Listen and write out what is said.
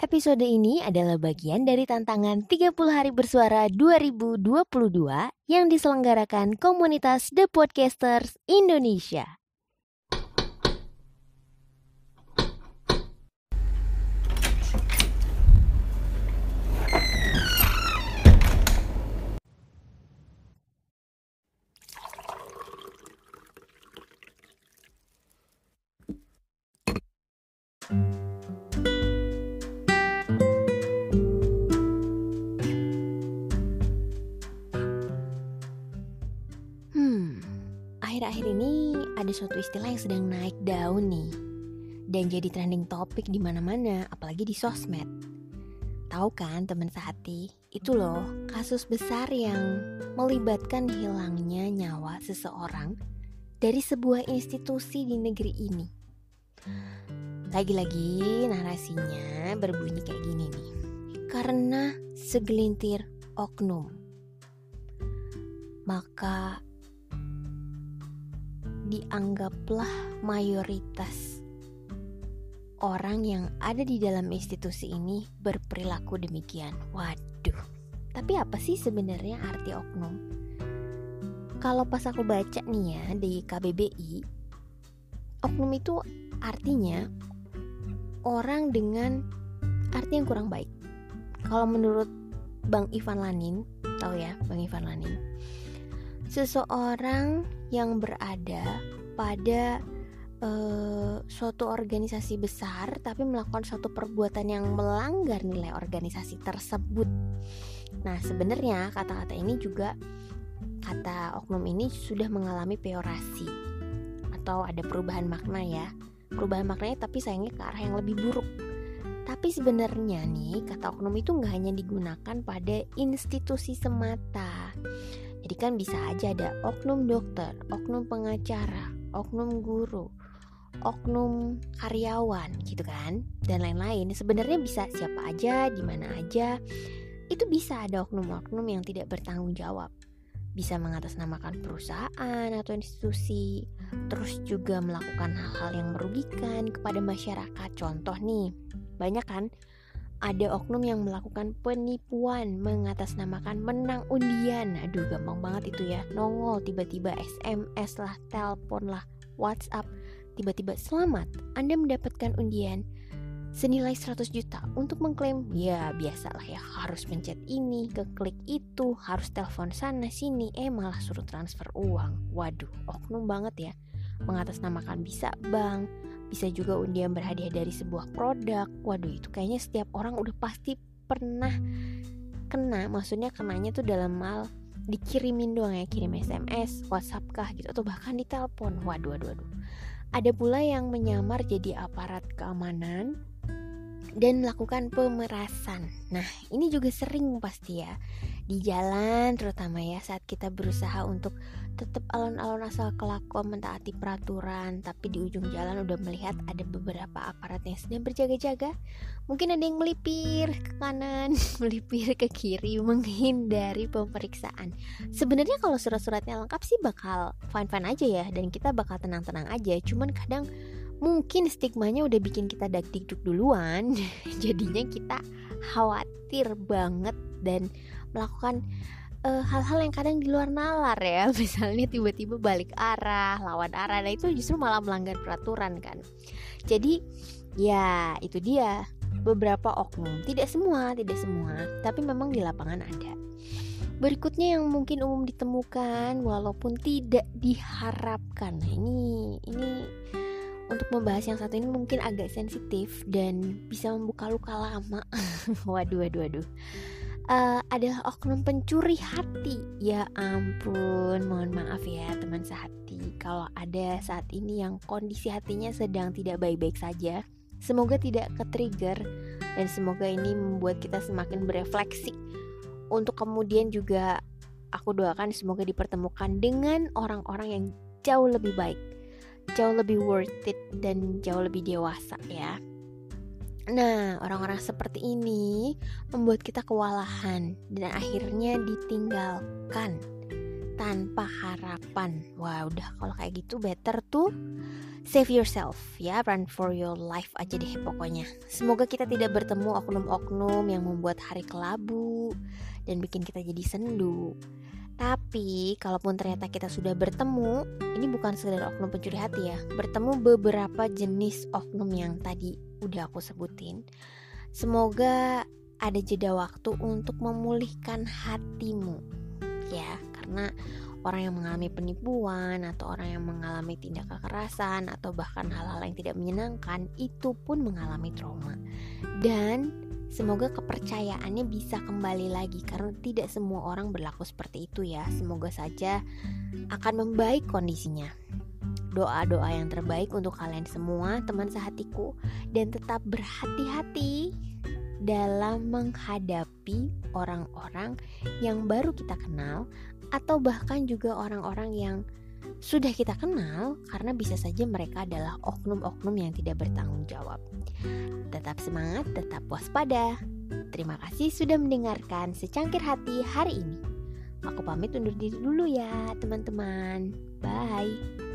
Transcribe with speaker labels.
Speaker 1: Episode ini adalah bagian dari tantangan 30 hari bersuara 2022 yang diselenggarakan komunitas The Podcasters Indonesia. Akhir-akhir ini ada suatu istilah yang sedang naik daun nih dan jadi trending topik di mana-mana, apalagi di sosmed. Tahu kan teman sehati, itu loh kasus besar yang melibatkan hilangnya nyawa seseorang dari sebuah institusi di negeri ini. Lagi-lagi narasinya berbunyi kayak gini nih. Karena segelintir oknum, maka dianggaplah mayoritas orang yang ada di dalam institusi ini berperilaku demikian. Waduh, tapi apa sih sebenarnya arti oknum? Kalau pas aku baca nih ya di KBBI, oknum itu artinya orang dengan arti yang kurang baik. Kalau menurut Bang Ivan Lanin, tahu ya Bang Ivan Lanin, seseorang yang berada pada uh, suatu organisasi besar tapi melakukan suatu perbuatan yang melanggar nilai organisasi tersebut. Nah, sebenarnya kata-kata ini juga kata oknum ini sudah mengalami peorasi atau ada perubahan makna ya. Perubahan maknanya tapi sayangnya ke arah yang lebih buruk. Tapi sebenarnya nih kata oknum itu nggak hanya digunakan pada institusi semata. Jadi kan bisa aja ada oknum dokter, oknum pengacara, oknum guru, oknum karyawan gitu kan dan lain-lain. Sebenarnya bisa siapa aja, di mana aja. Itu bisa ada oknum-oknum yang tidak bertanggung jawab. Bisa mengatasnamakan perusahaan atau institusi, terus juga melakukan hal-hal yang merugikan kepada masyarakat. Contoh nih, banyak kan ada oknum yang melakukan penipuan mengatasnamakan menang undian. Aduh, gampang banget itu ya. Nongol tiba-tiba SMS lah, telepon lah, WhatsApp. Tiba-tiba selamat, Anda mendapatkan undian senilai 100 juta untuk mengklaim ya biasalah ya harus pencet ini ke klik itu harus telepon sana sini eh malah suruh transfer uang waduh oknum banget ya mengatasnamakan bisa bank bisa juga undian berhadiah dari sebuah produk. Waduh itu kayaknya setiap orang udah pasti pernah kena. Maksudnya kenanya tuh dalam hal dikirimin doang ya kirim SMS WhatsApp kah gitu atau bahkan ditelepon. Waduh waduh waduh. Ada pula yang menyamar jadi aparat keamanan dan melakukan pemerasan. Nah, ini juga sering pasti ya di jalan terutama ya saat kita berusaha untuk tetap alon-alon asal kelakuan mentaati peraturan tapi di ujung jalan udah melihat ada beberapa aparat yang sedang berjaga-jaga. Mungkin ada yang melipir ke kanan melipir ke kiri menghindari pemeriksaan. Sebenarnya kalau surat-suratnya lengkap sih bakal fine-fine aja ya dan kita bakal tenang-tenang aja. Cuman kadang mungkin stigmanya udah bikin kita dak-dikduk duluan jadinya kita khawatir banget dan melakukan hal hal-hal yang kadang di luar nalar ya. Misalnya tiba-tiba balik arah lawan arah nah itu justru malah melanggar peraturan kan. Jadi ya itu dia. Beberapa oknum. Tidak semua tidak semua. Tapi memang di lapangan ada. Berikutnya yang mungkin umum ditemukan walaupun tidak diharapkan. Nah ini ini untuk membahas yang satu ini mungkin agak sensitif dan bisa membuka luka lama. waduh, waduh, waduh. Uh, adalah oknum pencuri hati. Ya ampun, mohon maaf ya teman sehati. Kalau ada saat ini yang kondisi hatinya sedang tidak baik-baik saja, semoga tidak ke-trigger dan semoga ini membuat kita semakin berefleksi untuk kemudian juga aku doakan semoga dipertemukan dengan orang-orang yang jauh lebih baik jauh lebih worth it dan jauh lebih dewasa ya. Nah, orang-orang seperti ini membuat kita kewalahan dan akhirnya ditinggalkan. tanpa harapan. Wah, udah kalau kayak gitu better tuh save yourself ya, run for your life aja deh pokoknya. Semoga kita tidak bertemu oknum-oknum yang membuat hari kelabu dan bikin kita jadi sendu. Tapi, kalaupun ternyata kita sudah bertemu, ini bukan sekedar oknum pencuri hati ya, bertemu beberapa jenis oknum yang tadi udah aku sebutin. Semoga ada jeda waktu untuk memulihkan hatimu, ya, karena orang yang mengalami penipuan atau orang yang mengalami tindak kekerasan atau bahkan hal-hal yang tidak menyenangkan itu pun mengalami trauma. Dan Semoga kepercayaannya bisa kembali lagi karena tidak semua orang berlaku seperti itu ya. Semoga saja akan membaik kondisinya. Doa-doa yang terbaik untuk kalian semua, teman sehatiku, dan tetap berhati-hati dalam menghadapi orang-orang yang baru kita kenal atau bahkan juga orang-orang yang sudah kita kenal karena bisa saja mereka adalah oknum-oknum yang tidak bertanggung jawab. Tetap semangat, tetap waspada. Terima kasih sudah mendengarkan secangkir hati hari ini. Aku pamit undur diri dulu ya, teman-teman. Bye.